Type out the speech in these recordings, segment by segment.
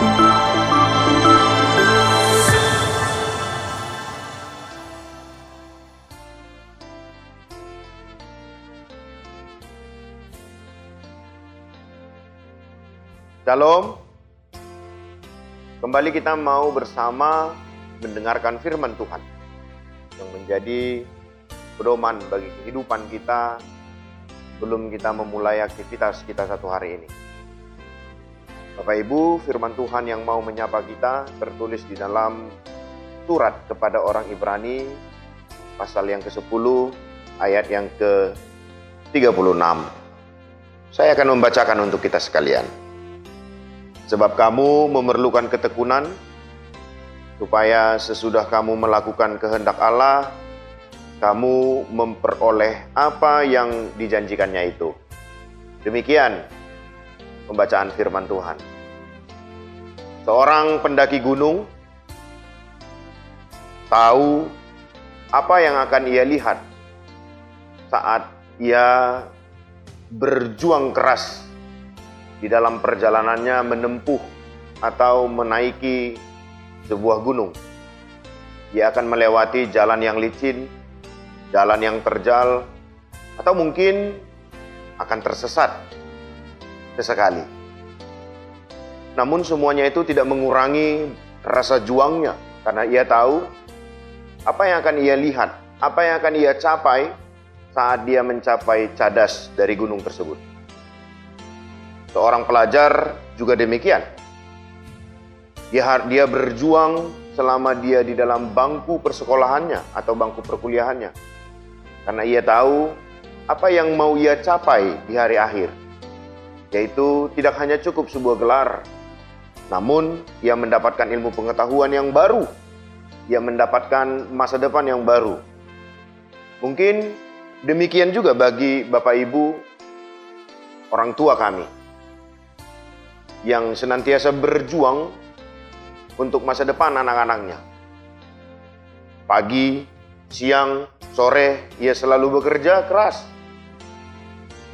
Shalom. Kembali kita mau bersama mendengarkan firman Tuhan yang menjadi pedoman bagi kehidupan kita sebelum kita memulai aktivitas kita satu hari ini. Bapak Ibu, firman Tuhan yang mau menyapa kita tertulis di dalam surat kepada orang Ibrani pasal yang ke-10 ayat yang ke-36. Saya akan membacakan untuk kita sekalian. Sebab kamu memerlukan ketekunan, supaya sesudah kamu melakukan kehendak Allah, kamu memperoleh apa yang dijanjikannya itu. Demikian pembacaan firman Tuhan. Seorang pendaki gunung tahu apa yang akan ia lihat saat ia berjuang keras di dalam perjalanannya menempuh atau menaiki sebuah gunung. Dia akan melewati jalan yang licin, jalan yang terjal, atau mungkin akan tersesat sesekali. Namun semuanya itu tidak mengurangi rasa juangnya karena ia tahu apa yang akan ia lihat, apa yang akan ia capai saat dia mencapai cadas dari gunung tersebut. Seorang pelajar juga demikian. Dia, dia berjuang selama dia di dalam bangku persekolahannya atau bangku perkuliahannya. Karena ia tahu apa yang mau ia capai di hari akhir. Yaitu tidak hanya cukup sebuah gelar, namun ia mendapatkan ilmu pengetahuan yang baru. Ia mendapatkan masa depan yang baru. Mungkin demikian juga bagi Bapak Ibu orang tua kami yang senantiasa berjuang untuk masa depan anak-anaknya. Pagi, siang, sore, ia selalu bekerja keras.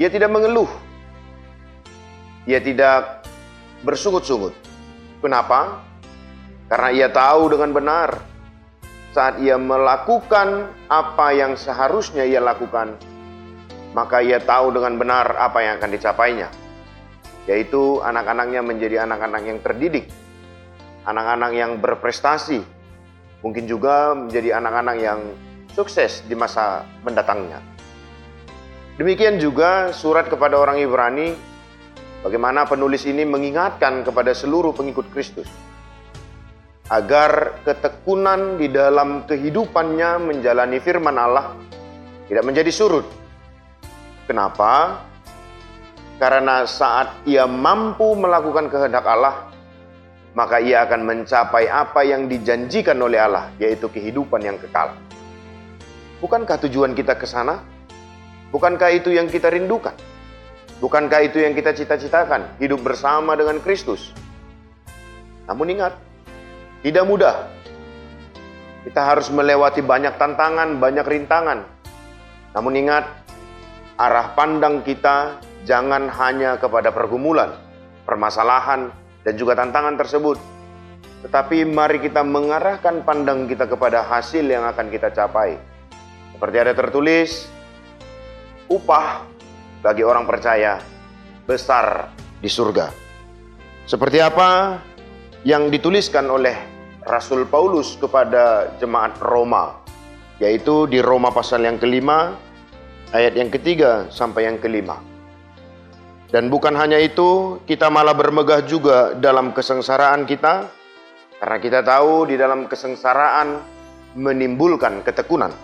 Ia tidak mengeluh. Ia tidak bersungut-sungut. Kenapa? Karena ia tahu dengan benar saat ia melakukan apa yang seharusnya ia lakukan, maka ia tahu dengan benar apa yang akan dicapainya yaitu anak-anaknya menjadi anak-anak yang terdidik, anak-anak yang berprestasi, mungkin juga menjadi anak-anak yang sukses di masa mendatangnya. Demikian juga surat kepada orang Ibrani, bagaimana penulis ini mengingatkan kepada seluruh pengikut Kristus agar ketekunan di dalam kehidupannya menjalani firman Allah tidak menjadi surut. Kenapa? Karena saat ia mampu melakukan kehendak Allah, maka ia akan mencapai apa yang dijanjikan oleh Allah, yaitu kehidupan yang kekal. Bukankah tujuan kita ke sana? Bukankah itu yang kita rindukan? Bukankah itu yang kita cita-citakan, hidup bersama dengan Kristus? Namun ingat, tidak mudah. Kita harus melewati banyak tantangan, banyak rintangan. Namun ingat, arah pandang kita jangan hanya kepada pergumulan, permasalahan, dan juga tantangan tersebut. Tetapi mari kita mengarahkan pandang kita kepada hasil yang akan kita capai. Seperti ada tertulis, upah bagi orang percaya besar di surga. Seperti apa yang dituliskan oleh Rasul Paulus kepada jemaat Roma, yaitu di Roma pasal yang kelima, ayat yang ketiga sampai yang kelima. Dan bukan hanya itu, kita malah bermegah juga dalam kesengsaraan kita, karena kita tahu di dalam kesengsaraan menimbulkan ketekunan.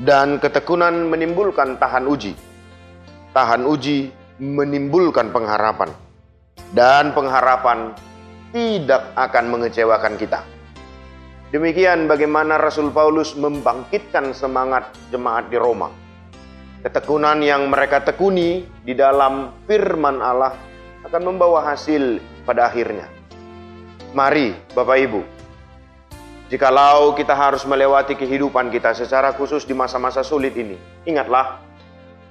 Dan ketekunan menimbulkan tahan uji. Tahan uji menimbulkan pengharapan. Dan pengharapan tidak akan mengecewakan kita. Demikian bagaimana Rasul Paulus membangkitkan semangat jemaat di Roma Ketekunan yang mereka tekuni di dalam firman Allah akan membawa hasil pada akhirnya. Mari, Bapak Ibu, jikalau kita harus melewati kehidupan kita secara khusus di masa-masa sulit ini, ingatlah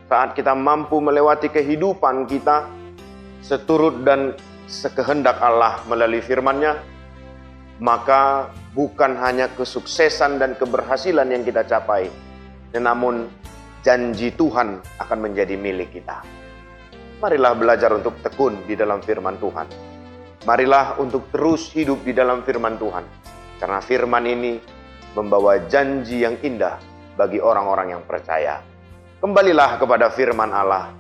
saat kita mampu melewati kehidupan kita seturut dan sekehendak Allah melalui firman-Nya, maka bukan hanya kesuksesan dan keberhasilan yang kita capai, namun janji Tuhan akan menjadi milik kita. Marilah belajar untuk tekun di dalam firman Tuhan. Marilah untuk terus hidup di dalam firman Tuhan. Karena firman ini membawa janji yang indah bagi orang-orang yang percaya. Kembalilah kepada firman Allah.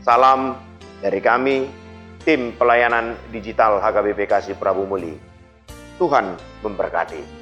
Salam dari kami, tim pelayanan digital HKBP Kasih Prabu Muli. Tuhan memberkati.